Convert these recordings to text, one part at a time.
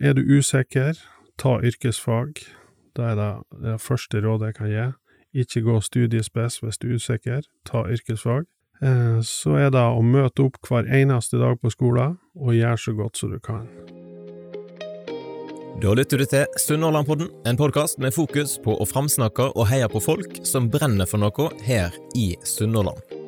er du usikker, ta yrkesfag. Da er det det første rådet jeg kan gi. Ikke gå studiespes hvis du er usikker, ta yrkesfag. Eh, så er det å møte opp hver eneste dag på skolen, og gjøre så godt som du kan. Da lytter du til Sunnhordlandpodden, en podkast med fokus på å framsnakke og heie på folk som brenner for noe her i Sunnhordland.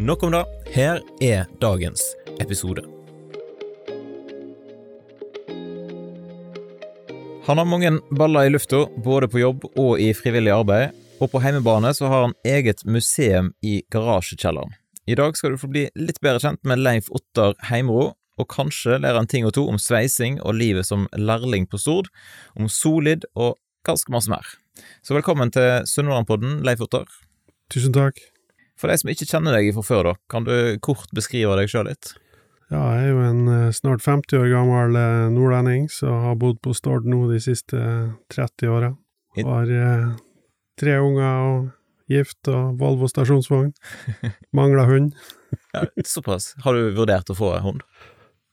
Nok om det. Her er dagens episode. Han har mange baller i lufta, både på jobb og i frivillig arbeid, og på heimebane så har han eget museum i garasjekjelleren. I dag skal du få bli litt bedre kjent med Leif Ottar Heimro, og kanskje lære en ting og to om sveising og livet som lærling på Stord, om Solid og ganske masse mer. Så velkommen til Sunnhordlandpodden, Leif Ottar. Tusen takk. For de som ikke kjenner deg fra før, da, kan du kort beskrive deg sjøl litt? Ja, jeg er jo en eh, snart 50 år gammel eh, nordlending som har bodd på Stord nå de siste 30 åra. Har eh, tre unger og gift og Volvo stasjonsvogn. Mangler hund. ja, såpass. Har du vurdert å få hund?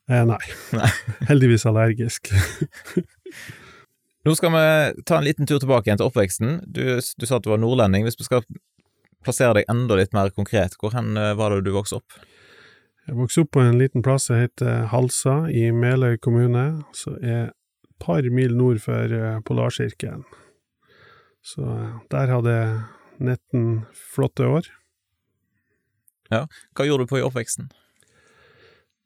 Eh, nei. nei. Heldigvis allergisk. Nå skal vi ta en liten tur tilbake igjen til oppveksten. Du, du sa at du var nordlending. Hvis vi skal plassere deg enda litt mer konkret, hvor hen eh, var det du vokste opp? Jeg vokste opp på en liten plass som heter Halsa i Meløy kommune, som er et par mil nord for eh, Polarsirkelen. Så eh, der hadde jeg 19 flotte år. Ja, hva gjorde du på i oppveksten?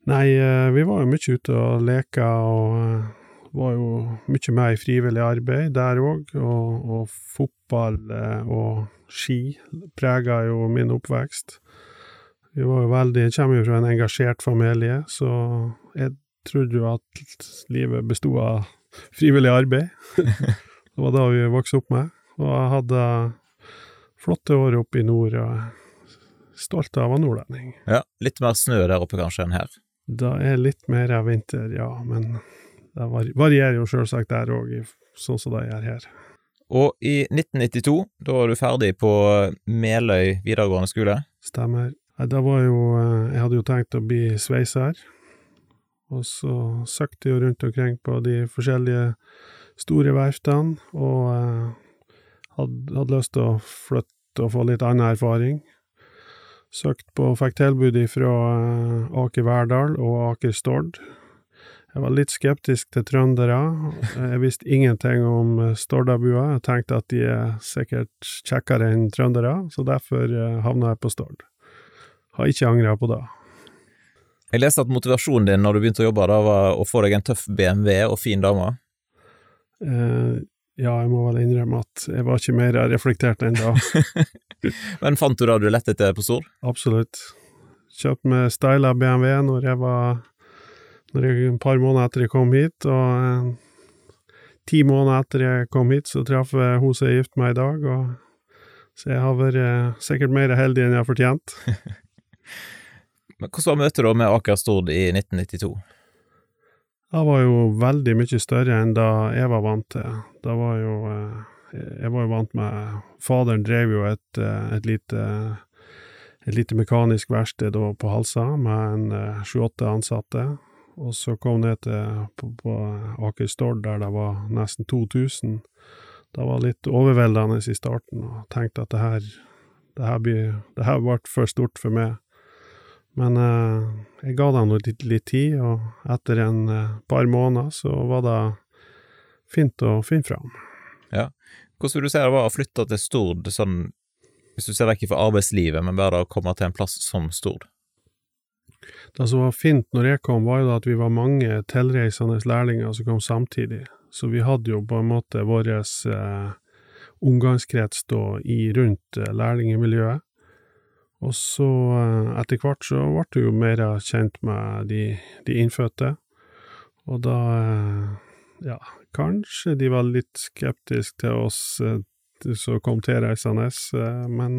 Nei, vi var jo mye ute og leka, og var jo mye med i frivillig arbeid der òg, og, og fotball og ski prega jo min oppvekst. Vi var jo veldig Jeg kommer jo fra en engasjert familie, så jeg trodde jo at livet bestod av frivillig arbeid. det var det vi vokste opp med. Og jeg hadde flotte år oppe i nord, og stolt av å være nordlending. Ja, Litt mer snø der oppe kanskje enn her? Det er litt mer av vinter, ja, men det varierer jo sjølsagt der òg, sånn som det gjør her. Og i 1992, da var du ferdig på Meløy videregående skole? Stemmer. Da var jo eh, Jeg hadde jo tenkt å bli sveiser, og så søkte jeg jo rundt omkring på de forskjellige store verftene, og eh, hadde, hadde lyst til å flytte og få litt annen erfaring. Søkt på, fikk tilbud fra eh, Aker Verdal og Aker Stord. Jeg var litt skeptisk til trøndere. Jeg visste ingenting om eh, Stordabua. Jeg tenkte at de er sikkert kjekkere enn trøndere, så derfor eh, havna jeg på Stord. Har ikke angra på det. Jeg leste at motivasjonen din når du begynte å jobbe, da var å få deg en tøff BMW og fin dame. Eh, ja, jeg må vel innrømme at jeg var ikke mer reflektert enn da. Men fant du det du lette etter på Stord? Absolutt. Kjøpte meg styla BMW når jeg var et par måneder etter jeg kom hit, og eh, ti måneder etter jeg kom hit, så traff jeg hun som er gift med i dag, og så jeg har vært eh, sikkert mer heldig enn jeg har fortjent. Men Hvordan var møtet da med Aker Stord i 1992? Det var jo veldig mye større enn da jeg var vant til. Da var jo eh, Jeg var jo vant med Faderen drev jo et, et lite et lite mekanisk verksted på Halsa med en sju-åtte ansatte. Og så kom ned til på, på Aker Stord, der det var nesten 2000. Det var litt overveldende i starten, og tenkte at det her, det her, blir, det her ble for stort for meg. Men eh, jeg ga dem litt, litt tid, og etter en eh, par måneder så var det fint å finne fram. Ja. Hvordan vil du si det var å flytte til Stord, sånn, hvis du ser vekk fra arbeidslivet, men bare å komme til en plass som Stord? Det som var fint når jeg kom, var jo at vi var mange tilreisende lærlinger som kom samtidig, så vi hadde jo på en måte vår eh, omgangskrets da i rundt eh, lærlingmiljøet. Og så, eh, etter hvert, så ble du jo mer kjent med de, de innfødte, og da, eh, ja, kanskje de var litt skeptiske til oss som kom tilreisende, men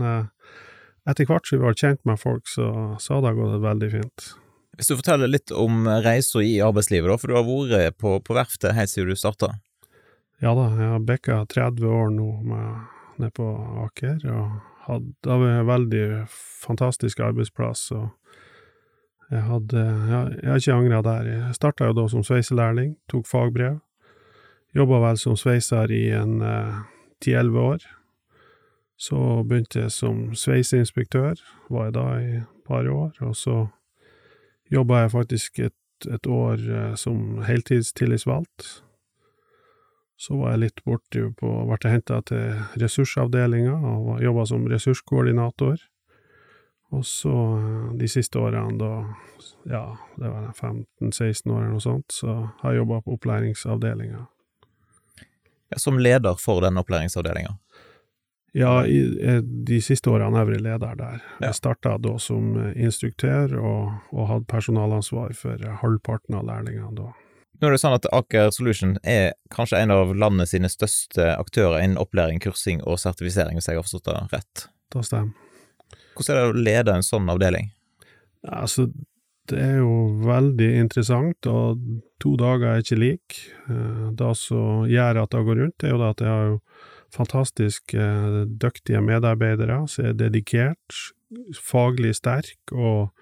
etter hvert som vi ble kjent med folk, så, så hadde det gått veldig fint. Hvis du forteller litt om reisa i arbeidslivet, da, for du har vært på, på verftet helt siden du starta? Ja da, jeg har bikka 30 år nå med, nede på Aker, og hadde, var en veldig fantastisk arbeidsplass. og jeg hadde jeg, Jeg har ikke angra der. Jeg starta jo da som sveiselærling, tok fagbrev. Jobba vel som sveiser i en ti-elleve eh, år. Så begynte jeg som sveiseinspektør, var jeg da i et par år, og så jobba jeg faktisk et, et år eh, som heltidstillitsvalgt. Så var jeg litt borti på Ble henta til ressursavdelinga og jobba som ressurskoordinator. Og så eh, de siste årene, da, ja, det var 15-16 år eller noe sånt, så har jeg jobba på opplæringsavdelinga. Som leder for den opplæringsavdelinga? Ja, i, eh, de siste årene har jeg vært leder der. Jeg starta da som eh, instruktør, og, og hadde personalansvar for halvparten av lærlingene da. Nå er det sånn at Aker Solution er kanskje en av landet sine største aktører innen opplæring, kursing og sertifisering, hvis jeg har forstått det rett? Det stemmer. Hvordan er det å lede en sånn avdeling? Altså, det er jo veldig interessant, og to dager er ikke lik. Eh, Det som gjør at det går rundt, er jo at jeg har jo fantastisk eh, dyktige medarbeidere som er dedikert, faglig sterk og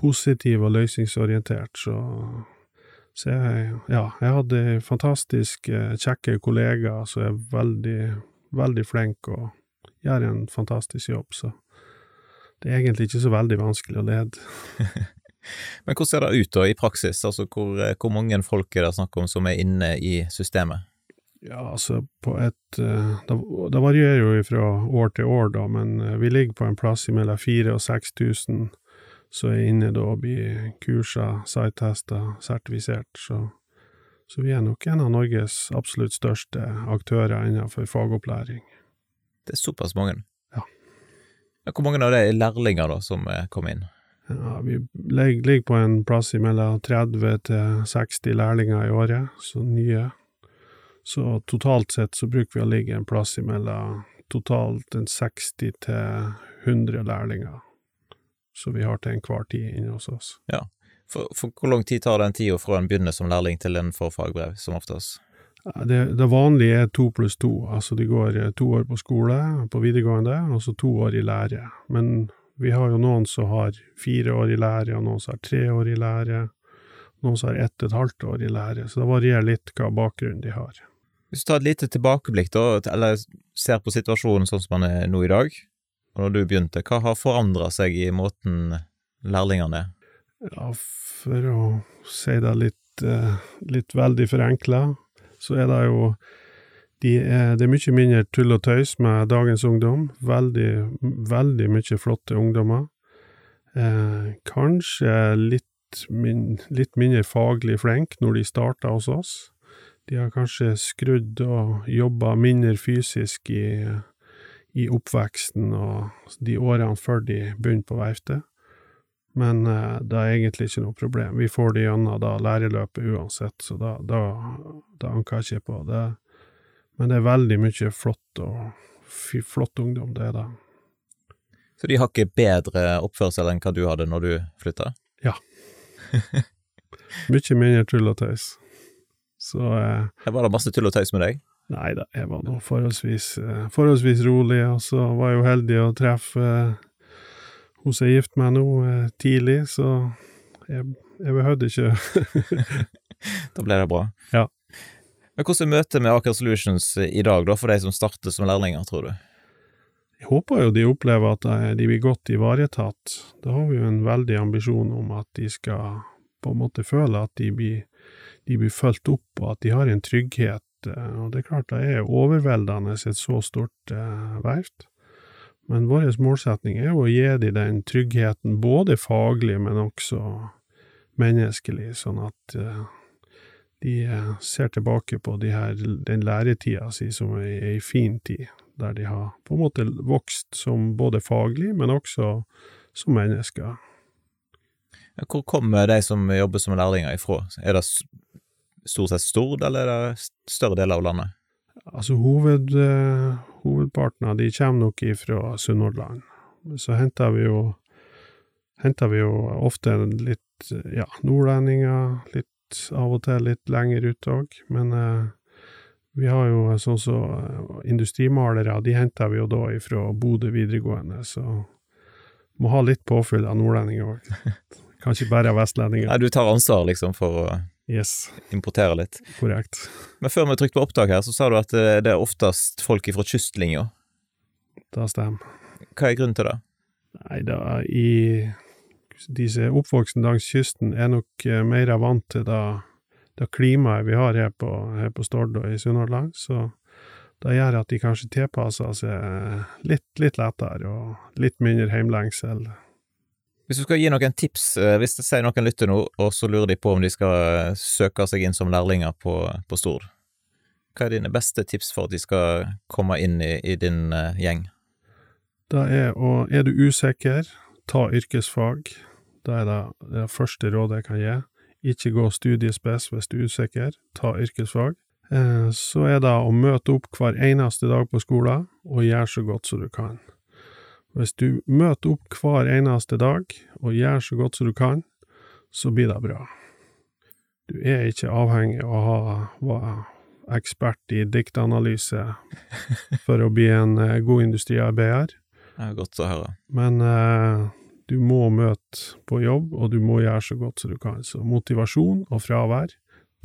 positiv og løsningsorientert, så så jeg, ja, jeg hadde fantastisk eh, kjekke kollegaer som er veldig, veldig flinke og gjør en fantastisk jobb, så det er egentlig ikke så veldig vanskelig å lede. Men hvordan ser det ut da i praksis, altså hvor, hvor mange folk er det snakk om som er inne i systemet? Ja, altså, på et eh, Det varierer jo fra år til år, da, men eh, vi ligger på en plass mellom 4000 og 6000 som er inne da og blir kursa, site-testa, sertifisert, så så vi er nok en av Norges absolutt største aktører innenfor fagopplæring. Det er såpass mange? Ja. Ja, Hvor mange av det er lærlinger da, som eh, kom inn? Ja, vi ligger på en plass mellom 30 til 60 lærlinger i året, så nye. Så totalt sett så bruker vi å ligge en plass mellom totalt en 60 til 100 lærlinger, så vi har til enhver tid inne hos oss. For, for hvor lang tid tar den tida fra en begynner som lærling til en får fagbrev, som oftest? Det, det vanlige er to pluss to, altså de går eh, to år på skole, på videregående, og så to år i lære. Men vi har jo noen som har fire år i lære, og noen som har tre år i lære, noen som har ett og et halvt år i lære, så det varierer litt hva bakgrunn de har. Hvis du tar et lite tilbakeblikk, da, eller ser på situasjonen sånn som den er nå i dag, og når du begynte, hva har forandra seg i måten lærlingene er? Ja, for å si det litt, eh, litt veldig forenkla, så er det jo de er, Det er mye mindre tull og tøys med dagens ungdom. Veldig, veldig mye flotte ungdommer. Eh, kanskje litt, min, litt mindre faglig flink når de starter hos oss. De har kanskje skrudd og jobba mindre fysisk i, i oppveksten og de årene før de begynte på verftet. Men eh, det er egentlig ikke noe problem. Vi får det gjennom da læreløpet uansett, så da, da, da anker jeg ikke på det. Men det er veldig mye flott og flott ungdom, det er det. Så de har ikke bedre oppførsel enn hva du hadde når du flytta? Mye mindre tull og tøys. Så eh, Her var det masse tull og tøys med deg? nei da, jeg var nå forholdsvis, eh, forholdsvis rolig, og så var jeg jo heldig å treffe eh, hun som er gift med nå, eh, tidlig, så jeg, jeg behøvde ikke Da ble det bra. Ja. Men hvordan er møtet med Aker Solutions i dag, da, for de som starter som lærlinger, tror du? Jeg håper jo de opplever at eh, de blir godt ivaretatt. Da har vi jo en veldig ambisjon om at de skal på en måte føle at de blir, de blir fulgt opp, og at de har en trygghet. eh, Og det er klart det er overveldende et så stort eh, verft. Men vår målsetning er å gi dem den tryggheten, både faglig, men også menneskelig, sånn at eh, de ser tilbake på de her, den læretida si som ei, fin tid der de har på en måte vokst som både faglig, men også som mennesker. Hvor kommer de som jobber som lærlinger ifra? Er det stort sett Stord, eller er det større deler av landet? Altså hoved, eh, hovedparten av de kommer nok ifra Sunnhordland. Så henter vi jo henter vi jo ofte litt, ja, nordlendinger, litt av og til litt lenger ut òg, men eh, vi har jo sånn som så, eh, industrimalere, de henter vi jo da ifra Bodø videregående, så må ha litt påfyll av nordlendinger òg. Kanskje bare vestlendinger. Nei, du tar ansvar liksom for å Yes, importere litt. korrekt. Men før vi trykte på opptak her, så sa du at eh, det er oftest folk fra kystlinja. Det stemmer. Hva er grunnen til det? Nei, da, i De som er oppvokst langs kysten, er nok eh, mer vant til det, det klimaet vi har her på, her på Stord og i Sunnhordland, så det gjør at de kanskje tilpasser seg litt, litt lettere og litt mindre heimlengsel. Hvis du skal gi noen tips, eh, hvis det sier noen lytter nå, og så lurer de på om de skal eh, søke seg inn som lærlinger på, på Stord, hva er dine beste tips for at de skal komme inn i, i din eh, gjeng? Det er å Er du usikker, ta yrkesfag. Det er det, det første rådet jeg kan gi. Ikke gå studiespes hvis du er usikker, ta yrkesfag. Så er det å møte opp hver eneste dag på skolen, og gjøre så godt som du kan. Hvis du møter opp hver eneste dag, og gjør så godt som du kan, så blir det bra. Du er ikke avhengig av å være ekspert i diktanalyse for å bli en eh, god industriarbeider. Det er godt å høre. Men eh, du må møte på jobb, og du må gjøre så godt som du kan. Så motivasjon og fravær,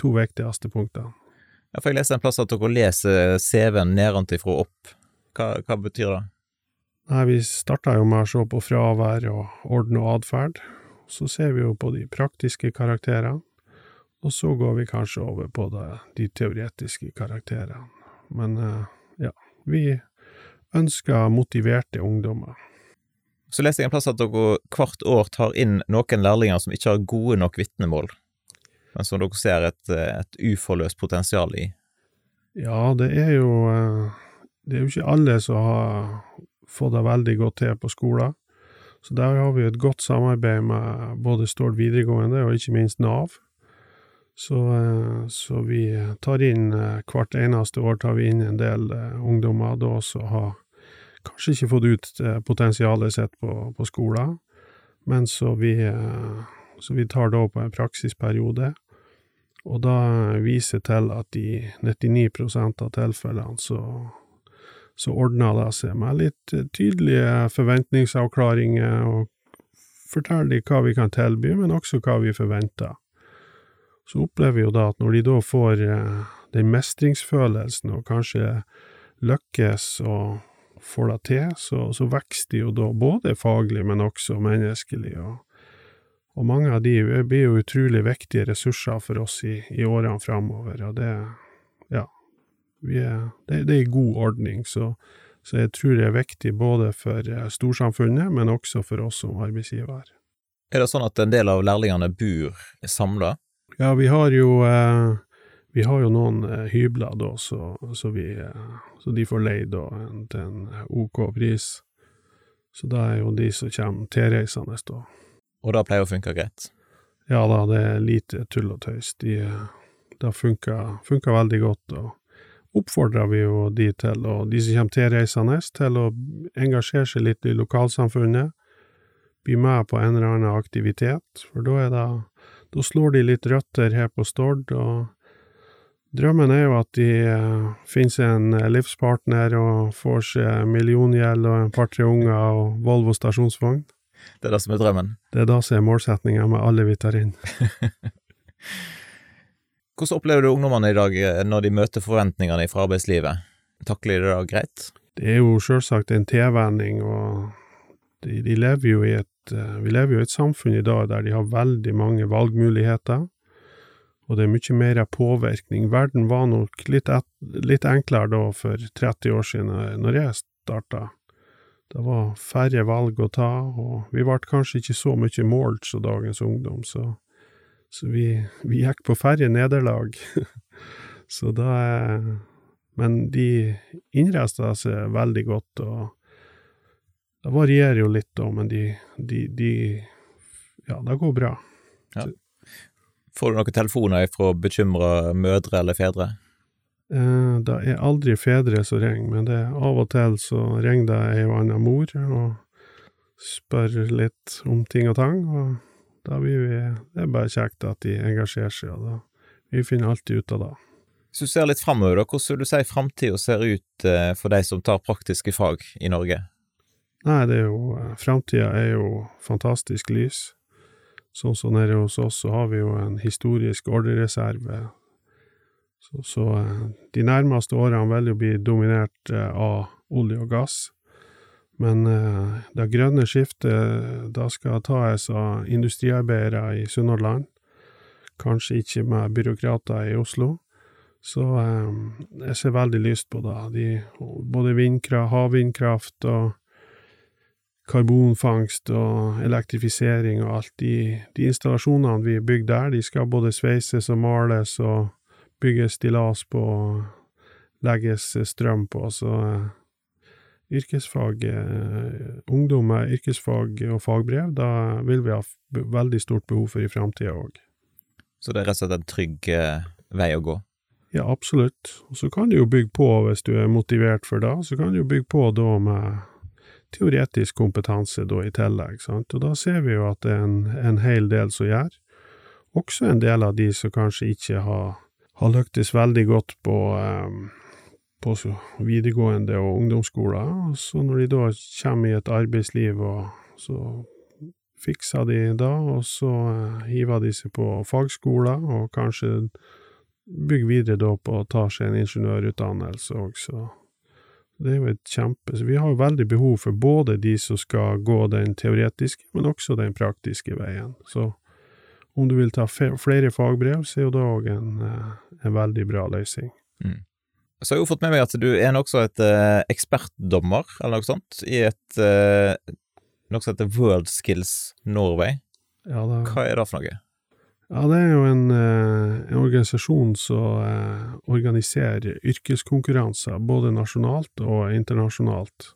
to viktigste punkter. Ja, for jeg leste en plass at dere leser CV-en nedenfra og opp. Hva, hva betyr det? Nei, vi starta jo med å se på fravær og orden og atferd. Så ser vi jo på de praktiske karakterene, og så går vi kanskje over på det, de teoretiske karakterene. Men eh, ja, vi ønsker motiverte ungdommer. Så leser jeg en plass at dere hvert år tar inn noen lærlinger som ikke har gode nok vitnemål, men som dere ser et, et uforløst potensial i. Ja, det er jo eh, Det er jo ikke alle som har fått det veldig godt til på skolen. Så der har vi et godt samarbeid med både Stord videregående og ikke minst Nav. Så, eh, så vi tar inn eh, hvert eneste år tar vi inn en del ungdommer da som har kanskje ikke fått ut potensialet sitt på, på skolen, men så vi, så vi tar da på en praksisperiode og da viser til at i 99% av tilfellene så, så ordner det seg med litt tydelige forventningsavklaringer, og forteller de hva vi kan tilby, men også hva vi forventer. Så opplever vi jo da at når de da får den mestringsfølelsen, og kanskje lykkes og får det til, så, så vokser de jo da både faglig, men også menneskelig. og og mange av de blir jo utrolig viktige ressurser for oss i, i årene framover, og det, ja, er, det, det er god ordning, så, så, jeg tror det er viktig både for storsamfunnet, men også for oss som arbeidsgiver. Er det sånn at en del av lærlingene bor samla? Ja, vi har jo, eh, vi har jo noen eh, hybler da, så, så, vi, eh, så de får leid til en OK pris. Så da er jo de som kommer tilreisende da. Og det pleier å funke greit? Ja da, det er lite tull og tøys. De, det funker, funker veldig godt, og oppfordrer vi jo de til, og de som kommer tilreisende, til å engasjere seg litt i lokalsamfunnet, bli med på en eller annen aktivitet, for da er det Da slår de litt røtter her på Stord, og drømmen er jo at de finner seg en livspartner og får seg milliongjeld og en par-tre unger og Volvo stasjonsvogn. Det er det som er drømmen? Det er det som er målsettinga med alle vi tar inn. Hvordan opplever du ungdommene i dag når de møter forventningene fra arbeidslivet? Takler de det da greit? Det er jo sjølsagt en tilvenning, og de, de lever jo i et eh, Vi lever jo i et samfunn i dag der de har veldig mange valgmuligheter, og det er mye mer påvirkning. Verden var nok litt, et, litt enklere da for 30 år siden, når jeg starta. Det var færre valg å ta, og vi ble kanskje ikke så mye målt som dagens ungdom, så, så vi, vi, gikk på færre nederlag. så da Men de innresta seg veldig godt, og det varierer jo litt, da, men de, de, de Ja, det går bra. Ja. Får du noen telefoner fra bekymra mødre eller fedre? Eh, det er aldri fedre som ringer, men det er av og til så ringer det ei og anna mor og spør litt om ting og tang, og da blir vi Det er bare kjekt at de engasjerer seg, og da vi finner alltid ut av det. Hvis du ser litt framover, da, hvordan vil du si framtida ser ut eh, for de som tar praktiske fag i Norge? Nei, det er jo Framtida er jo fantastisk lys. Sånn som nede hos oss, så har vi jo en historisk ordrereserve. Så, så de nærmeste årene vil jo bli dominert av olje og gass. Men det grønne skiftet, da skal tas av industriarbeidere i Sunnhordland. Kanskje ikke med byråkrater i Oslo. Så jeg ser veldig lyst på det. De, både vindkraft, havvindkraft og karbonfangst og elektrifisering og alt. De, de installasjonene vi bygger der, de skal både sveises og males og bygges stillas på og legges strøm på, så yrkesfag, ungdom med yrkesfag og fagbrev, da vil vi ha veldig stort behov for i framtida òg. Så det er rett og slett en trygg vei å gå? Ja, absolutt. Og så kan du jo bygge på hvis du er motivert for det, så kan du jo bygge på da med teoretisk kompetanse da i tillegg, sant, og da ser vi jo at det er en, en hel del som gjør. Også en del av de som kanskje ikke har, har lyktes veldig godt på, um, på videregående og ungdomsskoler, så når de da kommer i et arbeidsliv, så fikser de da, og så uh, hiver de seg på fagskoler, og kanskje bygger videre da på å ta seg en ingeniørutdannelse så Det er jo et kjempe Så vi har jo veldig behov for både de som skal gå den teoretiske, men også den praktiske veien. Så om du vil ta flere fagbrev, så er jo det òg en, en, veldig bra løsning. Mm. Så har jeg jo fått med meg at du er nokså et uh, ekspertdommer, eller noe sånt, i et uh, noe som heter World Skills Norway. Ja, da, Hva er det for noe? Ja, det er jo en, en organisasjon som uh, organiserer yrkeskonkurranser, både nasjonalt og internasjonalt.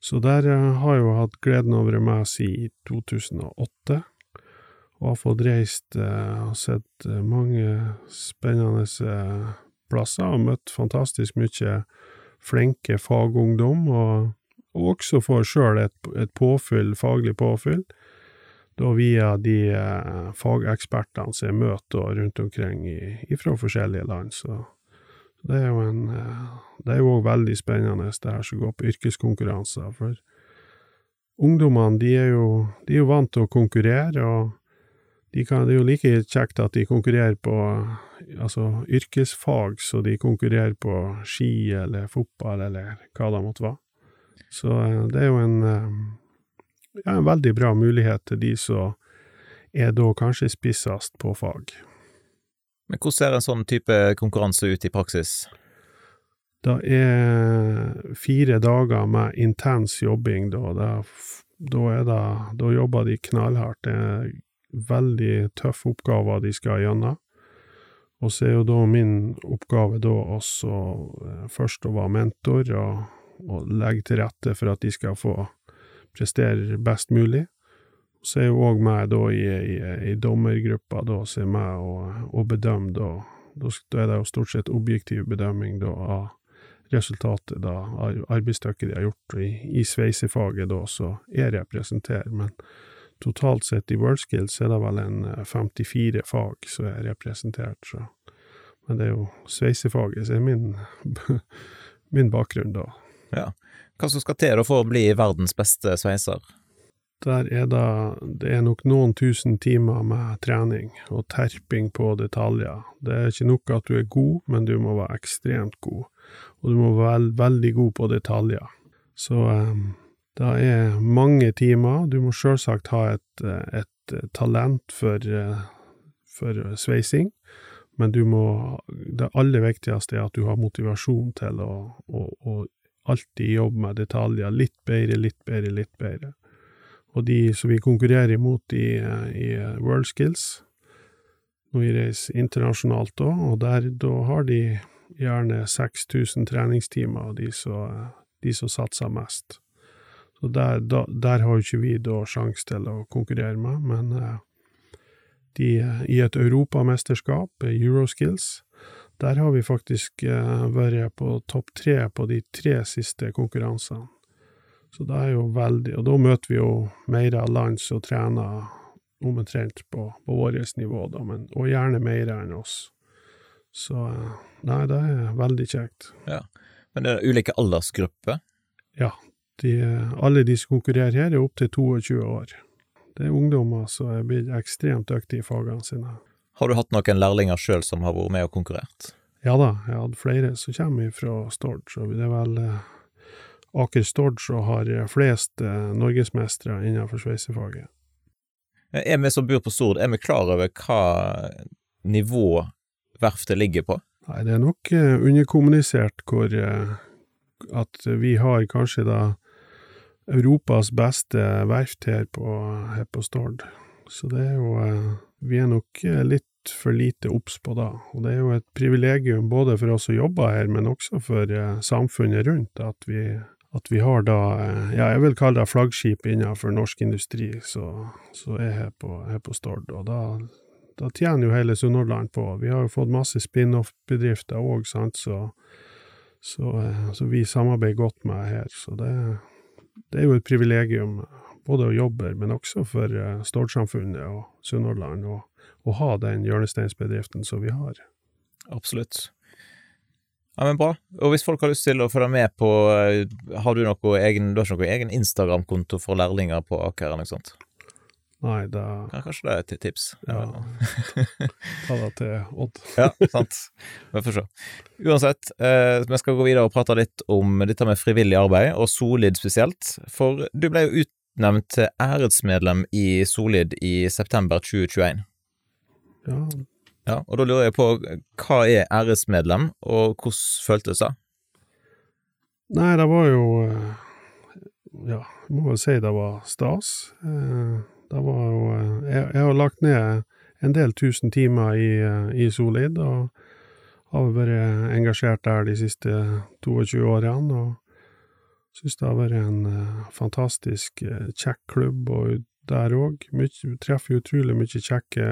Så der har jeg jo hatt gleden over med siden 2008, og har fått reist og sett mange spennende plasser, og møtt fantastisk mye flinke fagungdom, og, og også får sjøl et, et påfyll, faglig påfyll da via de eh, fagekspertene som jeg møter rundt omkring i, fra forskjellige land. Så det er jo en eh, Det er jo òg veldig spennende, det her som går på yrkeskonkurranser. For ungdommene, de er jo, de er jo vant til å konkurrere, og de kan, det er jo like kjekt at de konkurrerer på altså yrkesfag, så de konkurrerer på ski eller fotball eller hva det måtte være. Så eh, det er jo en ja, en veldig bra mulighet til de som er da kanskje spissest på fag. Men hvordan ser en sånn type konkurranse ut i praksis? Det er fire dager med intens jobbing, da. da, da, det, da jobber de knallhardt. Det er veldig tøffe oppgaver de skal gjennom. Og så er jo da min oppgave da også eh, først å være mentor og, og legge til rette for at de skal få prestere best mulig. Så er jo òg meg da i, i, i dommergruppa da, som er med og, og bedømmer da. da. er det jo stort sett objektiv bedømming da av resultatet da, arbeidsstykket de har gjort. I, i sveisefaget da, så jeg representerer, men totalt sett i WorldSkills er det vel en 54 eh, fag som er representert, så Men det er jo sveisefaget som er min, min bakgrunn da. Ja. Hva som skal til for å bli verdens beste sveiser? Der er det, det er nok noen tusen timer med trening og terping på detaljer. Det er ikke nok at du er god, men du må være ekstremt god. Og du må være veldig god på detaljer. Så um, det er mange timer. Du må sjølsagt ha et, et talent for, for sveising, men du må Det aller viktigste er at du har motivasjon til å, å, å alltid jobbe med detaljer. Litt bedre, litt bedre, litt bedre. Og de som vi konkurrerer imot i, i World Skills, når vi reiser internasjonalt òg, og der da har de gjerne 6000 treningstimer, de som satser mest. Så der, da, der har jo ikke vi da sjanse til å konkurrere med, men eh, de, i et europamesterskap, Euroskills. Der har vi faktisk vært på topp tre på de tre siste konkurransene. Så det er jo veldig Og da møter vi jo mer av land som trener omtrent på, på vårt nivå, da, men, og gjerne mer enn oss. Så nei, det er veldig kjekt. Ja. Men det er ulike aldersgrupper? Ja. De, alle de som konkurrerer her, er opptil 22 år. Det er ungdommer som er blitt ekstremt dyktige i fagene sine. Har du hatt noen lærlinger sjøl som har vært med og konkurrert? Ja da, jeg hadde flere som kommer fra Stord, så det er vel eh, Aker Stord som har flest eh, norgesmestere innenfor sveisefaget. Er vi som bor på Stord, er vi klar over hva nivå verftet ligger på? Nei, det er nok uh, underkommunisert hvor at vi har kanskje da Europas beste verft her på, her på Stord. Så det er jo uh, Vi er nok litt for lite obs på da. Og det er jo et privilegium både for oss som jobber her, men også for samfunnet rundt, at vi at vi har da, ja, jeg vil kalle det flaggskip innenfor norsk industri, så, er jeg på, her på Stord. Og da, da, tjener jo hele Sunnhordland på. Vi har jo fått masse spin-off-bedrifter òg, sant, så, så, så, vi samarbeider godt med her. Så det, det er jo et privilegium både å jobbe, men også for Stord-samfunnet og Sunnhordland, å ha den hjørnesteinsbedriften som vi har. Absolutt. Ja, men bra. Og hvis folk har lyst til å følge med på eh, Har du noe egen, ikke egen Instagram-konto for lærlinger på Aker eller noe sånt? Nei, da Kanskje det er et tips? Ja. Ta det til Odd. ja, sant. Vi får se. Uansett, eh, vi skal gå videre og prate litt om dette med frivillig arbeid, og Solid spesielt. For du ble jo utnevnt til æresmedlem i Solid i september 2021. Ja, ja, og da lurer jeg på, hva er æresmedlem, og hvordan føltes det? Nei, det var jo eh, Ja, må vel si det var stas. Eh, det var jo eh, Jeg, jeg har lagt ned en del tusen timer i, i Solid, og har vært engasjert der de siste 22 årene, og syns det har vært en fantastisk kjekk klubb, og der òg. Treffer utrolig mye kjekke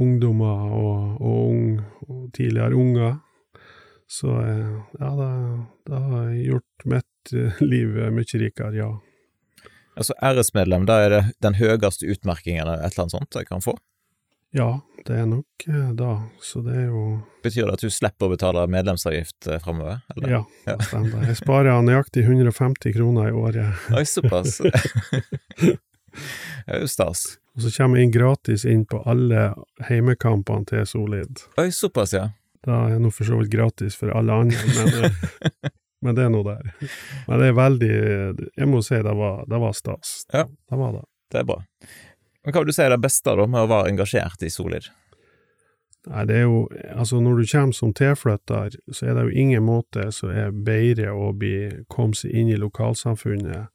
ungdommer og, og, ung, og tidligere unger. Så eh, ja, det, det har gjort mitt eh, liv mye rikere, ja. Altså æresmedlem, da er det den høyeste utmerkingen eller et eller annet sånt jeg kan få? Ja, det er nok eh, da, så det er jo Betyr det at du slipper å betale medlemsavgift framover? Ja, det stemmer. Jeg sparer nøyaktig 150 kroner i året. Oi, såpass. det er jo stas. Og så kommer jeg inn gratis inn på alle heimekampene til Solid. Oi, såpass, ja. Da er jeg nå for så vidt gratis for alle andre, men, eh, men det er nå der. Men det er veldig Jeg må si det var, det var stas. Ja. Det var det. Det er bra. Men hva vil du si er det beste da med å være engasjert i Solid? Nei, det er jo Altså, når du kommer som tilflytter, så er det jo ingen måte som er bedre å bli, komme seg inn i lokalsamfunnet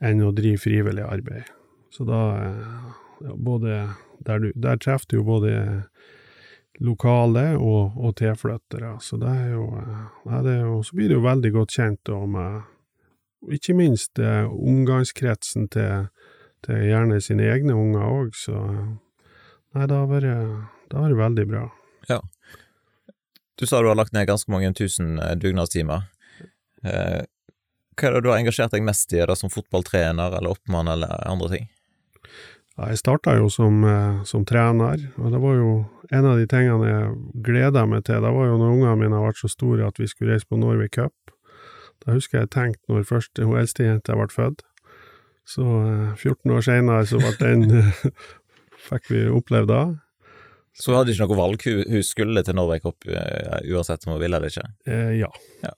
enn å drive frivillig arbeid. Så da eh, ja, både der, du, der treffer du jo både lokale og, og tilflyttere, så det er jo ja, det er jo, Så blir det jo veldig godt kjent med ikke minst eh, omgangskretsen til, til, gjerne sine egne unger òg, så Nei, det har vært, veldig bra. Ja. Du sa du har lagt ned ganske mange tusen eh, dugnadstimer. Eh, hva er det du har engasjert deg mest i, det som fotballtrener eller oppmann eller andre ting? Jeg starta jo som, eh, som, trener, og det var jo en av de tingene jeg gleda meg til. Det var jo når ungene mine ble så store at vi skulle reise på Norway Cup. Da husker jeg tenkte når først hun eldste jenta ble født. Så 14 eh, år seinere så ble den Fikk vi oppleve da. Så hun hadde ikke noe valg, hun skulle til Norway Cup eh, uansett om hun ville det ikke? Eh, ja. ja.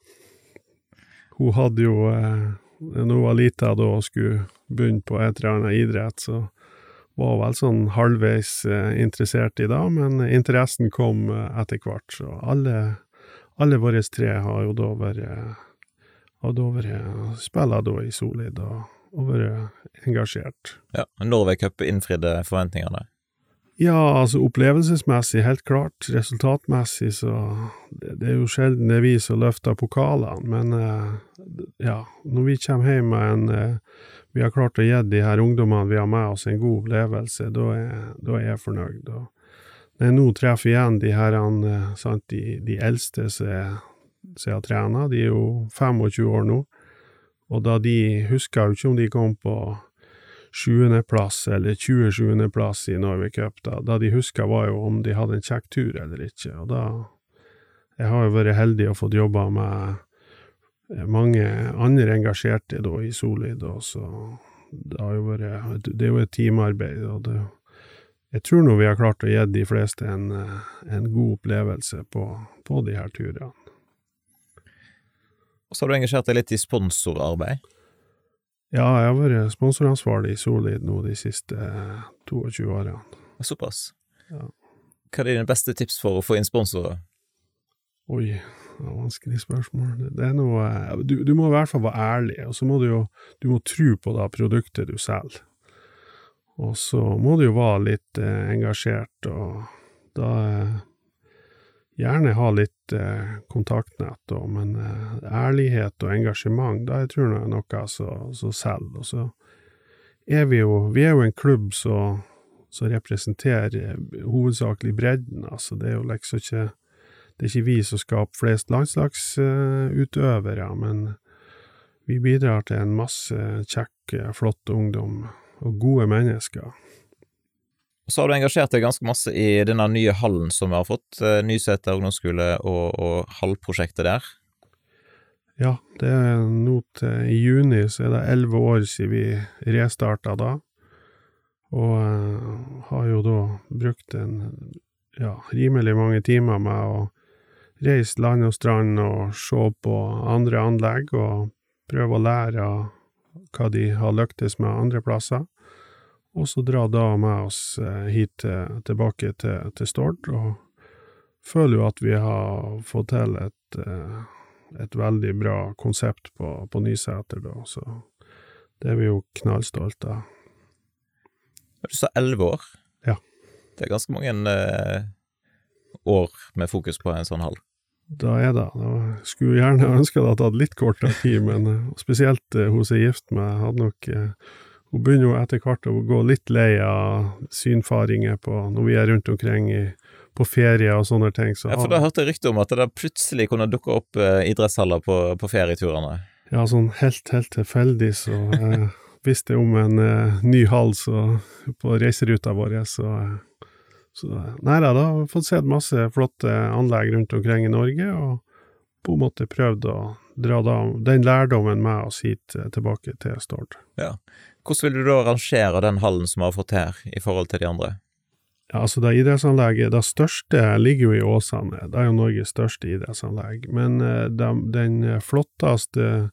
Hun hadde jo Når hun var lita da og skulle begynne på et eller annet idrett, så var vel sånn halvveis eh, interessert i da, men interessen kom eh, etter hvert, så alle, alle våre tre har jo da vært har da vært spiller da i Solid og, og vært engasjert. Ja, Norway Cup innfridde forventningene? Ja, altså opplevelsesmessig, helt klart. Resultatmessig så Det, det er jo sjelden det er vi som løfter pokalene, men ja, når vi kommer hjem med en vi har klart å gi de her ungdommene vi har med oss, en god opplevelse, da er, da er jeg fornøyd. Og når jeg nå treffer igjen de her, sant, de, de eldste som jeg, har trena, de er jo 25 år nå, og da de husker jo ikke om de kom på sjuendeplass eller tjuesjuendeplass i Norway Cup, da, da de husker var jo om de hadde en kjekk tur eller ikke, og da Jeg har jo vært heldig og fått jobba med mange andre engasjerte da i Solid, og så det har jo vært Det er jo et teamarbeid, og det Jeg tror nå vi har klart å gi de fleste en, en god opplevelse på, på de her turene. Og så har du engasjert deg litt i sponsorarbeid? Ja, jeg har vært sponsoransvarlig i Solid nå de siste 22 årene. Såpass? Ja. Hva er dine beste tips for å få inn sponsorer? Oi, det vanskelig spørsmål. Det er noe du, du, må i hvert fall være ærlig, og så må du jo du må tro på det produktet du selger. Og så må du jo være litt eh, engasjert, og da eh, Gjerne ha litt eh, kontaktnett òg, men eh, ærlighet og engasjement, da jeg tror jeg er noe som selger. Og så er vi jo Vi er jo en klubb som representerer hovedsakelig bredden, altså. Det er jo liksom ikke det er ikke vi som skaper flest landslagsutøvere, men vi bidrar til en masse kjekk, flott ungdom og gode mennesker. Og så har du engasjert deg ganske masse i denne nye hallen som vi har fått, Nyseter ungdomsskole og, og hallprosjektet der. Ja, det er nå til i juni så er det elleve år siden vi restarta da, og uh, har jo da brukt en ja, rimelig mange timer med å reist land og strand og se på andre anlegg og prøve å lære av hva de har lyktes med andre plasser, og så dra da med oss hit tilbake til, til Stord, og føler jo at vi har fått til et, et veldig bra konsept på, på Nyseter, da, så det er vi jo knallstolte av. Du sa elleve år? Ja. Det er ganske mange eh, år med fokus på en sånn hall? Da er det. Jeg skulle gjerne ønska det hadde litt kortere tid, men uh, spesielt uh, hun som er gift med, hadde nok uh, Hun begynner jo etter hvert å gå litt lei av synfaringer på, når vi er rundt omkring i, på ferie og sånne ting. Så, ja, for da hørte jeg rykte om at det plutselig kunne dukke opp idrettshaller på, på ferieturene? Ja, sånn helt, helt tilfeldig så visste jeg om en ny hall så, på reiseruta vår, så så nei da, da har fått sett masse flotte anlegg rundt omkring i Norge, og på en måte prøvd å dra da, den lærdommen med oss hit eh, tilbake til Stord. Ja. Hvordan vil du da rangere den hallen som vi har fått her, i forhold til de andre? Ja, altså det idrettsanlegget, det største ligger jo i Åsane, det er jo Norges største idrettsanlegg, men eh, de, den flotteste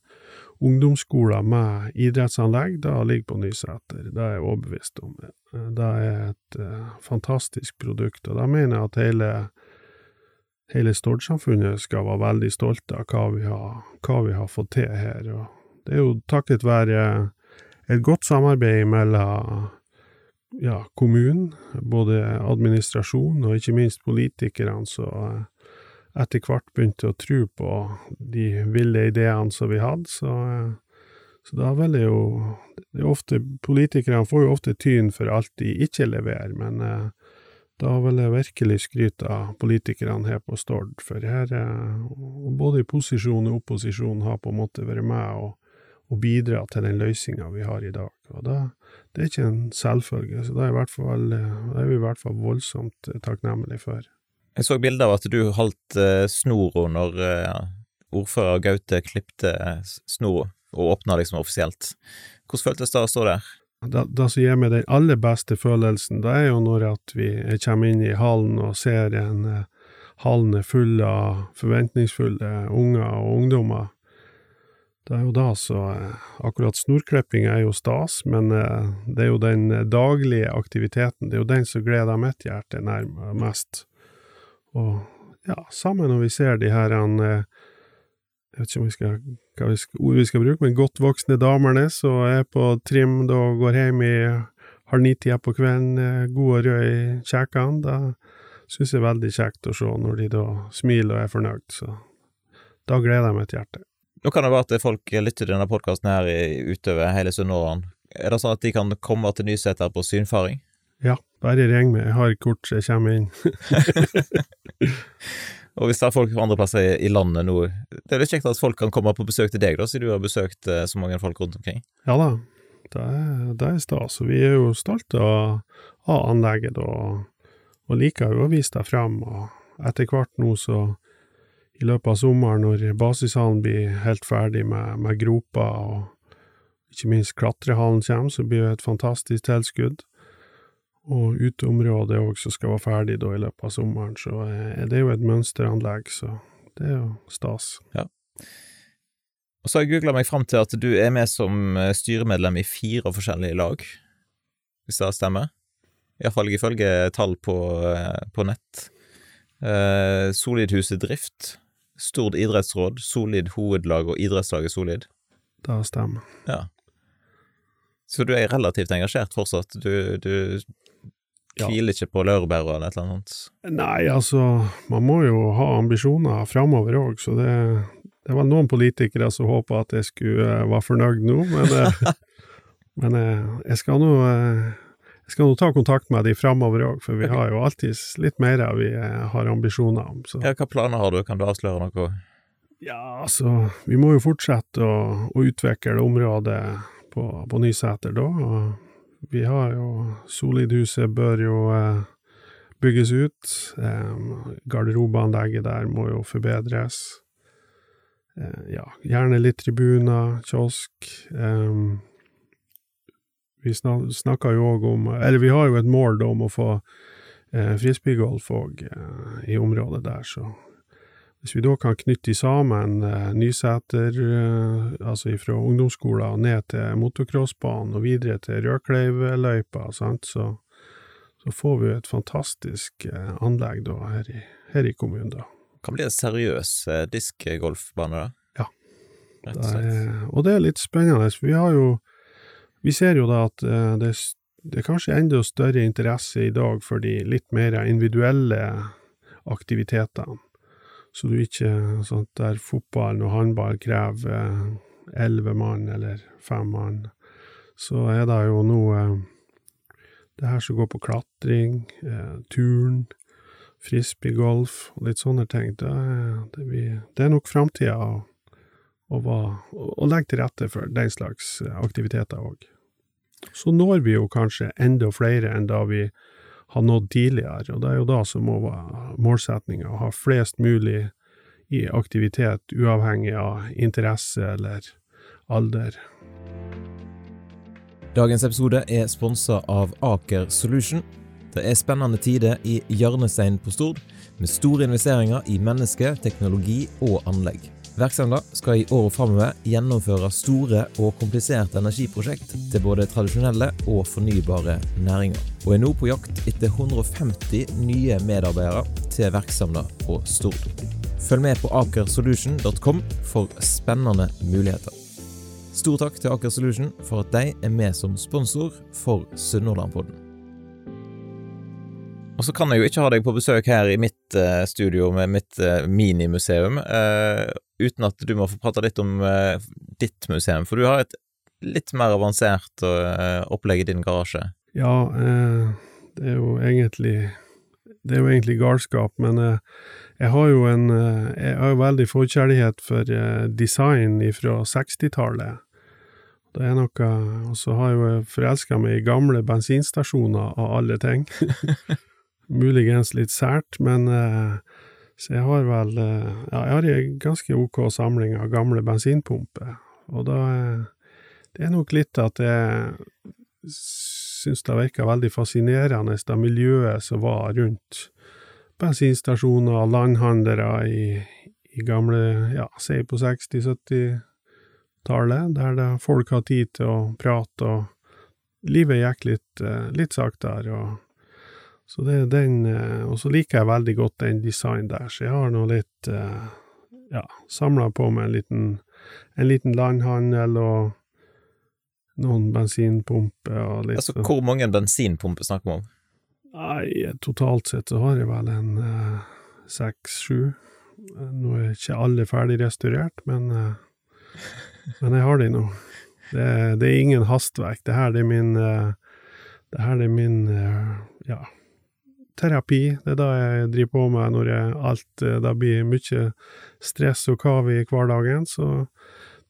ungdomsskolen med idrettsanlegg, da ligger på Nysæter. det er jeg overbevist om. Det er et uh, fantastisk produkt, og da mener jeg at hele, hele Stord-samfunnet skal være veldig stolte av hva vi, har, hva vi har fått til her. Og det er jo takket være et godt samarbeid mellom ja, kommunen, både administrasjonen og ikke minst politikerne, som etter hvert begynte å tro på de ville ideene som vi hadde. Så uh, så da vil det jo det ofte, Politikerne får jo ofte tyn for alt de ikke leverer, men eh, da vil jeg virkelig skryte av politikerne her på Stord, for her, eh, både posisjon og opposisjon, har på en måte vært med og, og bidra til den løsninga vi har i dag. Og da, det er ikke en selvfølge, så da er, er, vi i hvert fall voldsomt takknemlige for. Jeg så bilde av at du holdt uh, snora når uh, ordfører Gaute klipte snora og åpna liksom offisielt. Hvordan føltes det å stå der? Det, det som gir meg den aller beste følelsen, det er jo når at vi kommer inn i hallen og ser en hallen er full av forventningsfulle unger og ungdommer. Det er jo da så Akkurat snorklipping er jo stas, men det er jo den daglige aktiviteten, det er jo den som gleder mitt hjerte nærmest mest. Og ja, sammen når vi ser de her han, Jeg vet ikke om vi skal hva vi skal, ord vi skal bruke, men godt voksne damene som er på trim da går hjem i halv ni-tida på kvelden, god og rød i kjekene. Da syns jeg er veldig kjekt å se når de da smiler og er fornøyd, så da gleder jeg meg til hjerte. Nå kan det være at folk lytter til denne podkasten her utover hele Sunnhordland. Er det sånn at de kan komme til Nyseter på synfaring? Ja, bare ring meg, jeg har kort så jeg kommer inn. og hvis det er folk fra andre plasser i, landet nå, det er litt kjekt at folk kan komme på besøk til deg, da, siden du har besøkt eh, så mange folk rundt omkring? Ja da, det er, det er stas. Vi er jo stolte av, av anlegget og, og liker jo å vise det frem. Og etter hvert nå så i løpet av sommeren, når basishallen blir helt ferdig med, med groper og ikke minst klatrehallen kommer, så blir det et fantastisk tilskudd. Og uteområdet også skal være ferdig da i løpet av sommeren, så er det jo et mønsteranlegg, så det er jo stas. Ja. Og så har jeg googla meg fram til at du er med som eh, styremedlem i fire forskjellige lag, hvis det stemmer? Iallfall ifølge tall på, eh, på nett. Eh, Solidhuset Drift, Stord idrettsråd, Solid hovedlag og idrettslaget Solid. Det stemmer. Ja. Så du er relativt engasjert fortsatt? Du, du hviler ikke på laurbæra eller et eller annet? Nei, altså, man må jo ha ambisjoner framover òg, så det, det var noen politikere som håpa at jeg skulle uh, være fornøyd nå, men, uh, men uh, jeg skal nå jeg skal nå ta kontakt med de framover òg, for vi har jo alltid litt mer vi har ambisjoner om. Så. Ja, hva planer har du, kan du avsløre noe? Ja, altså, vi må jo fortsette å, å utvikle området på, på Nyseter da. Og vi har jo Solidhuset bør jo eh, bygges ut. Garderobeanlegget der må jo forbedres. Eh, ja, gjerne litt tribuner, kiosk. Vi snakker jo òg om Eller vi har jo et mål om å få eh, frisbeegolf òg i området der, så hvis vi da kan knytte sammen eh, Nyseter, eh, altså fra ungdomsskolen ned til motocrossbanen og videre til Rødkleiveløypa, sant, så, så, får vi et fantastisk eh, anlegg da her i, her i kommunen. da. Kan bli en seriøs eh, diskgolfbane, da? Ja. Det er, og det er litt spennende. Vi har jo Vi ser jo da at eh, det, det er kanskje enda større interesse i dag for de litt mer individuelle aktivitetene. Så du ikke sånn der fotballen og håndball krever eh, elleve mann eller fem mann, så er det jo nå eh, det her som går på klatring, eh, turn, frisbeegolf og litt sånne ting. Det, det, blir, det er nok framtida å, å, å, legge til rette for den slags aktiviteter òg. Så når vi jo kanskje enda flere enn da vi har nådd tidligere, og det er jo da som må være målsettinga, å ha flest mulig i aktivitet, uavhengig av interesse eller alder. Dagens episode er sponsa av Aker Solution. Det er spennende tider i hjørnesteinen på Stord, med store investeringer i menneske, teknologi og anlegg. Virksomheten skal i året framover gjennomføre store og kompliserte energiprosjekt til både tradisjonelle og fornybare næringer, og er nå på jakt etter 150 nye medarbeidere til verksemda på Stord. Følg med på akersolution.com for spennende muligheter. Stor takk til Aker Solution for at de er med som sponsor for Sunnhordlandpodden. Og så kan jeg jo ikke ha deg på besøk her i mitt uh, studio med mitt uh, minimuseum uh, uten at du må få prate litt om ditt museum, for du har et litt mer avansert opplegg i din garasje. Ja, det er jo egentlig Det er jo egentlig galskap, men jeg har jo en Jeg har jo veldig forkjærlighet for design fra 60-tallet. Det er noe Og så har jeg jo forelska meg i gamle bensinstasjoner av alle ting. muligens litt sært, men eh, så jeg har vel eh, Ja, jeg har ei ganske ok samling av gamle bensinpumper, og da eh, Det er nok litt at jeg syns det virka veldig fascinerende, det miljøet som var rundt bensinstasjoner landhandlere i, i gamle, ja, si på 60-70-tallet, der det folk har tid til å prate, og livet gikk litt, litt saktere. og så det er den, eh, og så liker jeg veldig godt den designen der, så jeg har nå litt, eh, ja, samla på meg en liten, en liten landhandel og noen bensinpumper og litt Altså, hvor mange bensinpumper snakker vi om? Nei, totalt sett så har jeg vel en eh, seks-sju. Nå er ikke alle ferdig restaurert, men Men jeg har de nå. Det, det er ingen hastverk. Det her er min eh, Det her er min eh, ja, terapi. Det er det jeg driver på med når jeg alt eh, Det blir mye stress og kav i hverdagen, så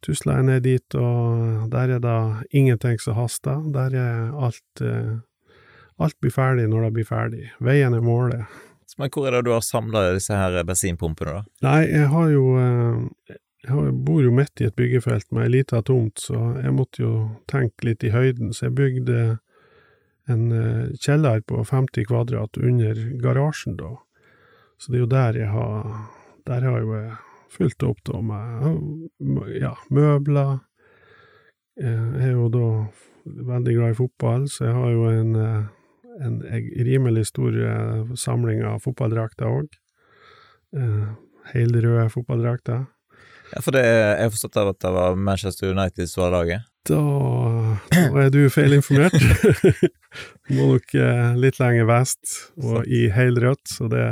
tusler jeg ned dit, og der er det ingenting som haster. Der er alt Alt blir ferdig når det blir ferdig. Veien er målet. Men hvor er det du har samla disse her bensinpumpene, da? Nei, jeg har jo Jeg bor jo midt i et byggefelt med ei lita tomt, så jeg måtte jo tenke litt i høyden, så jeg bygde en kjeller på 50 kvadrat under garasjen, da. Så det er jo der jeg har Der har jo jeg fylt opp, da, med ja, møbler. Jeg er jo da veldig glad i fotball, så jeg har jo en en rimelig stor samling av fotballdrakter òg. Helrøde fotballdrakter. Ja, for det, jeg har forstått at det var Manchester United som var laget? Da, da er du feilinformert. du må nok litt lenger vest, og i helrødt, så det,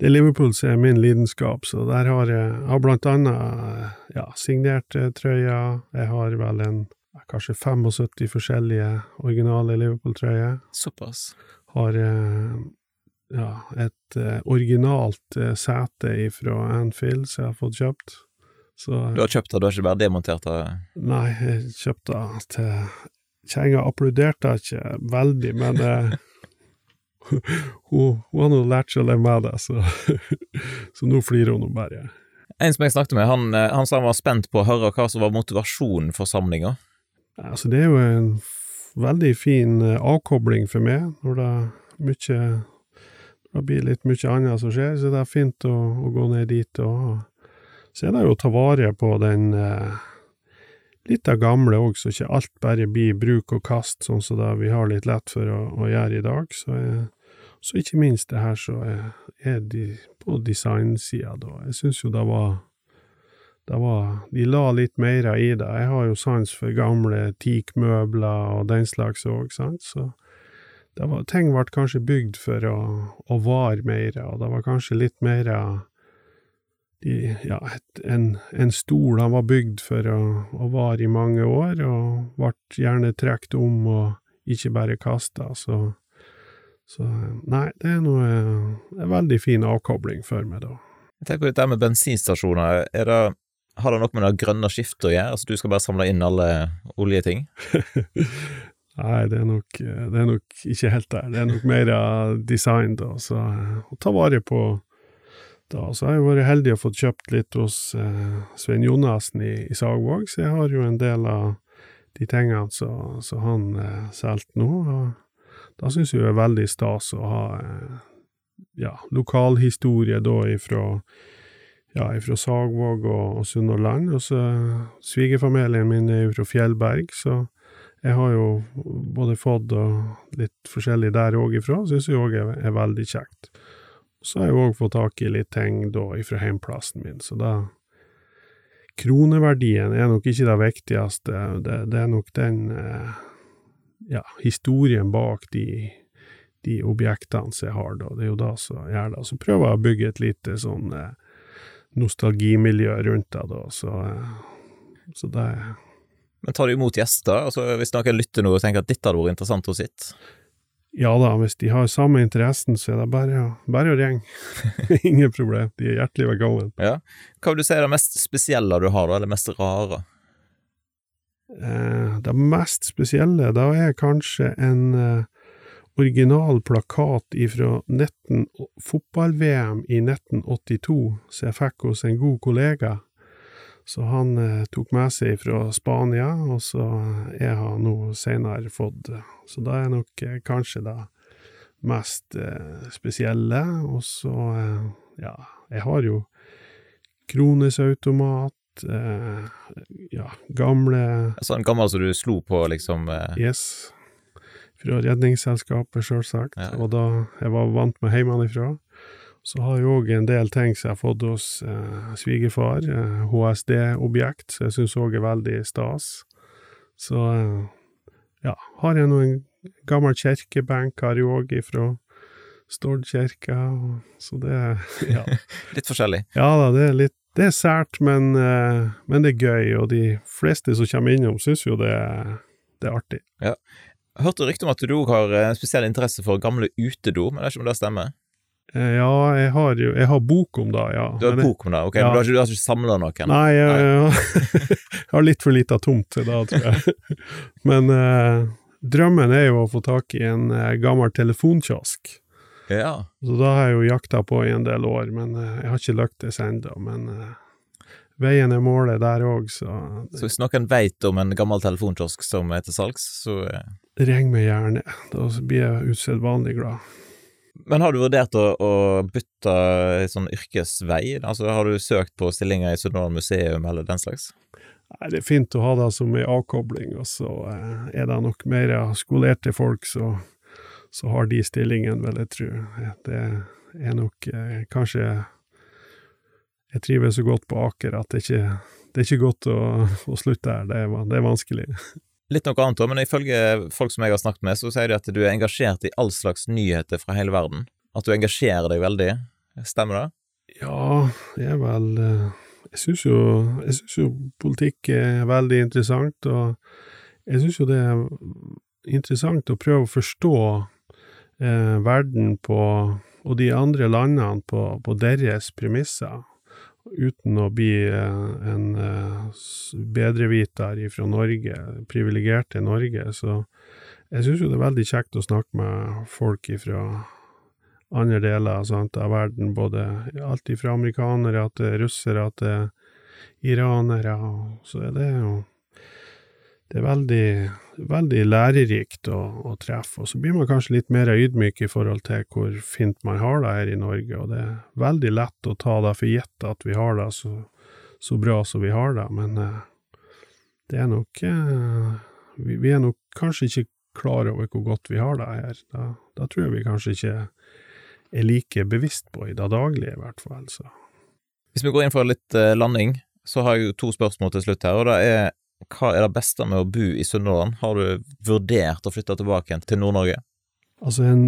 det er Liverpool som er min lidenskap, så der har jeg, jeg har blant annet ja, signert trøya, jeg har vel en kanskje 75 forskjellige originale Liverpool-trøyer. Såpass. Har ja, et originalt sete fra Anfield som jeg har fått kjøpt. Så, du har kjøpt det, du har ikke bare demontert det? Nei, jeg kjøpte det til Kjerringa applauderte ikke veldig, men eh, hun, hun har nå lært seg å leve med det, så, så nå flirer hun nå bare. En som jeg snakket med, han, han sa han var spent på å høre hva som var motivasjonen for samlinga. Altså, det er jo en veldig fin avkobling for meg, når det mye det blir litt mye annet som skjer, så det er fint å, å gå ned dit og Så er det jo å ta vare på den eh, litt av gamle òg, så ikke alt bare blir bruk og kast, sånn som det vi har litt lett for å, å gjøre i dag. Så, eh, så ikke minst det her så er, er de, på designsida, da. Jeg syns jo det var det var De la litt mer i det. Jeg har jo sans for gamle teakmøbler og den slags òg, sant, så var, ting ble kanskje bygd for å, å vare mer, og det var kanskje litt mer de, ja, et, en, en stol han var bygd for å, å vare i mange år, og ble gjerne trukket om og ikke bare kasta, så så nei, det er noe en veldig fin avkobling for meg, da. Jeg tenker på dette med bensinstasjoner, er det har det noe med det grønne skiftet å gjøre? Altså du skal bare samle inn alle oljeting? Nei, det er, nok, det er nok ikke helt der. Det er nok mer design, da. Så å ta vare på da. Så har jeg vært heldig og fått kjøpt litt hos eh, Svein Jonassen i, i Sagvåg, så jeg har jo en del av de tingene som han eh, solgte nå. Og da syns jeg det er veldig stas å ha eh, ja, lokalhistorie da ifra ja, ifra Sagvåg og, og Sunnhordland. Og så svigerfamilien min er fra Fjellberg, så jeg har jo både fått og litt forskjellig der òg ifra, syns jeg òg er, er, veldig kjekt. Så har jeg òg fått tak i litt ting da ifra heimplassen min, så da Kroneverdien er nok ikke det viktigste, det, det er nok den eh, ja, historien bak de, de objektene som jeg har, da. Det er jo det som gjør det. Så prøver jeg å bygge et lite sånn eh, nostalgimiljø rundt deg, da, så, så det Men tar du imot gjester? Altså, hvis noen lytter nå og tenker at dette hadde vært interessant å sitte? Ja da, hvis de har samme interessen, så er det bare, bare å ringe. Ingen problem, de er hjertelig velkommen. Ja. Hva vil du si er det mest spesielle du har, da, eller mest rare? Eh, det mest spesielle, da er kanskje en eh, original plakat ifra fotball-VM i 1982, som jeg fikk hos en god kollega. Så han eh, tok med seg fra Spania, og så jeg han nå senere fått Så da er nok eh, kanskje det mest eh, spesielle. Og så, eh, ja, jeg har jo Kronesautomat, eh, ja, gamle Sånn gammel som du slo på, liksom? Eh. Yes fra Redningsselskapet, sjølsagt, Ja. og da jeg var vant med hjemmefra. Så har jeg òg en del ting som jeg har fått hos eh, svigerfar, eh, HSD-objekt, som jeg syns òg er veldig stas. Så eh, ja, har jeg nå en gammel kirkebenk, har jeg òg ifra Stord kirke, så det ja. Litt forskjellig. ja da, det er litt, det er sært, men, eh, men, det er gøy, og de fleste som kommer innom, syns jo det, det, er artig. Ja. Jeg hørte rykte om at du òg har en spesiell interesse for gamle utedo, men det er ikke om det stemmer? Eh, ja, jeg har jo jeg har bok om det, ja. Du har men bok om det, ok, ja. men du har ikke, du har ikke samla noen? Nei, jeg, jeg, jeg har litt for lita tomt til det, tror jeg. Men eh, drømmen er jo å få tak i en eh, gammel telefonkiosk. Ja. Så da har jeg jo jakta på i en del år, men eh, jeg har ikke lyktes ennå. Men veien er målet der òg, så Så hvis noen veit om en gammel telefonkiosk som er til salgs, så Ring meg gjerne, da blir jeg usedvanlig glad. Men har du vurdert å, å bytte sånn yrkesvei? Altså, har du søkt på stillinger i Sudan museum eller den slags? Nei, det er fint å ha det som ei avkobling, og så eh, er det nok mer skolerte folk, så, så har de stillingen, vil jeg tro. Det er nok eh, kanskje Jeg trives så godt på Aker at det ikke det er ikke godt å, å slutte her, det er, det er vanskelig. Litt noe annet òg, men ifølge folk som jeg har snakket med, så sier de at du er engasjert i all slags nyheter fra hele verden. At du engasjerer deg veldig. Stemmer det? Ja, jeg er vel eh, Jeg syns jo, jo, politikk er veldig interessant, og jeg syns jo det er interessant å prøve å forstå eh, verden på, og de andre landene på, på deres premisser uten å bli eh, en eh, bedreviter fra Norge, privilegert i Norge, så jeg syns jo det er veldig kjekt å snakke med folk fra andre deler sant, av verden, både alt fra amerikanere til russere til iranere, så er det jo det er veldig, veldig lærerikt å, å, treffe. Og så blir man kanskje litt mer ydmyk i forhold til hvor fint man har det her i Norge, og det er veldig lett å ta det for gitt at vi har det så, så bra som vi har det, men eh, det er nok eh, vi, vi, er nok kanskje ikke klar over hvor godt vi har det her. Da, da tror jeg vi kanskje ikke er like bevisst på i det daglige, i hvert fall. Så. Hvis vi går inn for litt eh, landing, så har jeg jo to spørsmål til slutt her, og det er hva er det beste med å bo i Sunnhordland? Har du vurdert å flytte tilbake til Nord-Norge? Altså, en,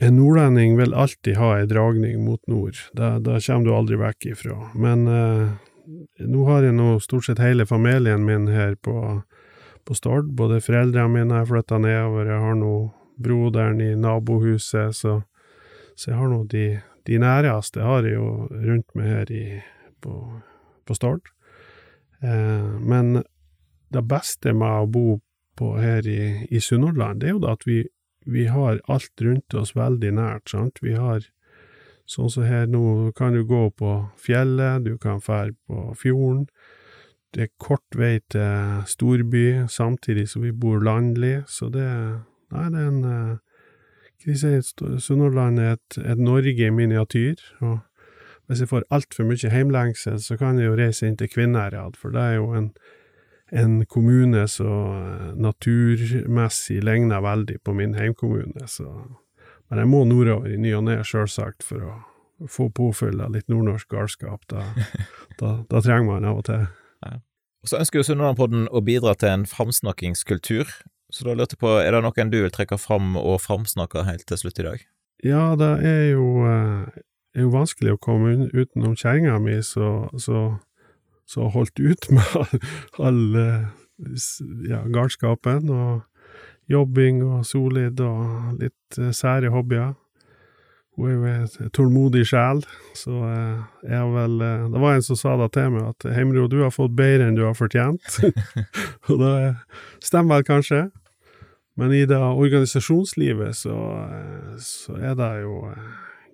en, nordlending vil alltid ha ei dragning mot nord, det, det kommer du aldri vekk ifra. Men eh, nå har jeg nå stort sett hele familien min her på, på Stord. Både foreldrene mine har flytta nedover, jeg har nå broderen i nabohuset, så, så jeg har nå de, de næreste har jeg jo rundt meg her i, på, på Stord. Eh, men det beste med å bo på her i, i Sunnhordland, det er jo da at vi, vi har alt rundt oss veldig nært, sant. Vi har sånn som her nå, kan du gå på fjellet, du kan fære på fjorden. Det er kort vei til storby, samtidig som vi bor landlig, så det Nei, det er en si, Sunnhordland er et, et Norge i miniatyr. og hvis jeg får altfor mye heimlengsel, så kan jeg jo reise inn til Kvinnherad, for det er jo en en kommune som eh, naturmessig ligner veldig på min heimkommune, så Men jeg må nordover i ny og ne, sjølsagt, for å få påfyll av litt nordnorsk galskap. Da, da, da, trenger man av og til. Ja. Og Så ønsker jo Sunnhordlandpodden å bidra til en framsnakkingskultur, så da lurte jeg på, er det noen du vil trekke fram og framsnakke helt til slutt i dag? Ja, det er jo, eh, er jo vanskelig å komme utenom kjerringa mi, så, så som har holdt ut med all ja, galskapen og jobbing og solid og litt uh, sære hobbyer. Hun er jo en tålmodig sjel, så uh, jeg vel uh, Det var en som sa det til meg, at Heimro, du har fått bedre enn du har fortjent. og det stemmer vel kanskje. Men i det organisasjonslivet så, så er det jo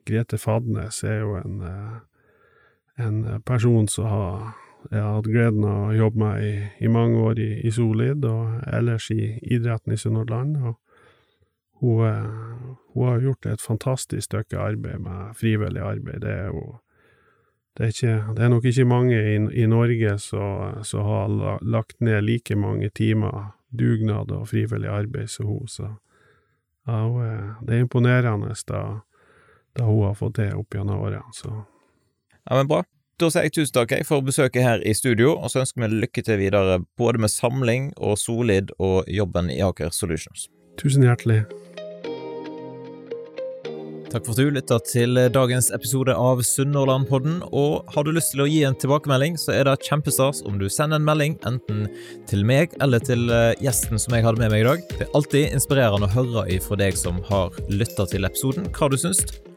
Grete Fadnes er jo en, en person som har jeg har hatt gleden av å jobbe med i, i mange år i, i, Solid, og ellers i idretten i Sunnhordland. Hun, eh, hun, har gjort et fantastisk stykke arbeid med frivillig arbeid. Det er jo det er, ikke, det er nok ikke mange i, i Norge som har lagt ned like mange timer dugnad og frivillig arbeid som hun, så ja, hun det er imponerende da, da hun har fått det opp gjennom årene. Så. Ja, men bra. Da sier jeg tusen takk for besøket her i studio, og så ønsker vi lykke til videre både med samling og Solid og jobben i Aker Solutions. Tusen hjertelig. Takk for at du lytta til dagens episode av Sunnhordlandpodden. Og har du lyst til å gi en tilbakemelding, så er det kjempestas om du sender en melding enten til meg eller til eh, gjesten som jeg hadde med meg i dag. Det er alltid inspirerende å høre ifra deg som har lytta til episoden, hva du syns.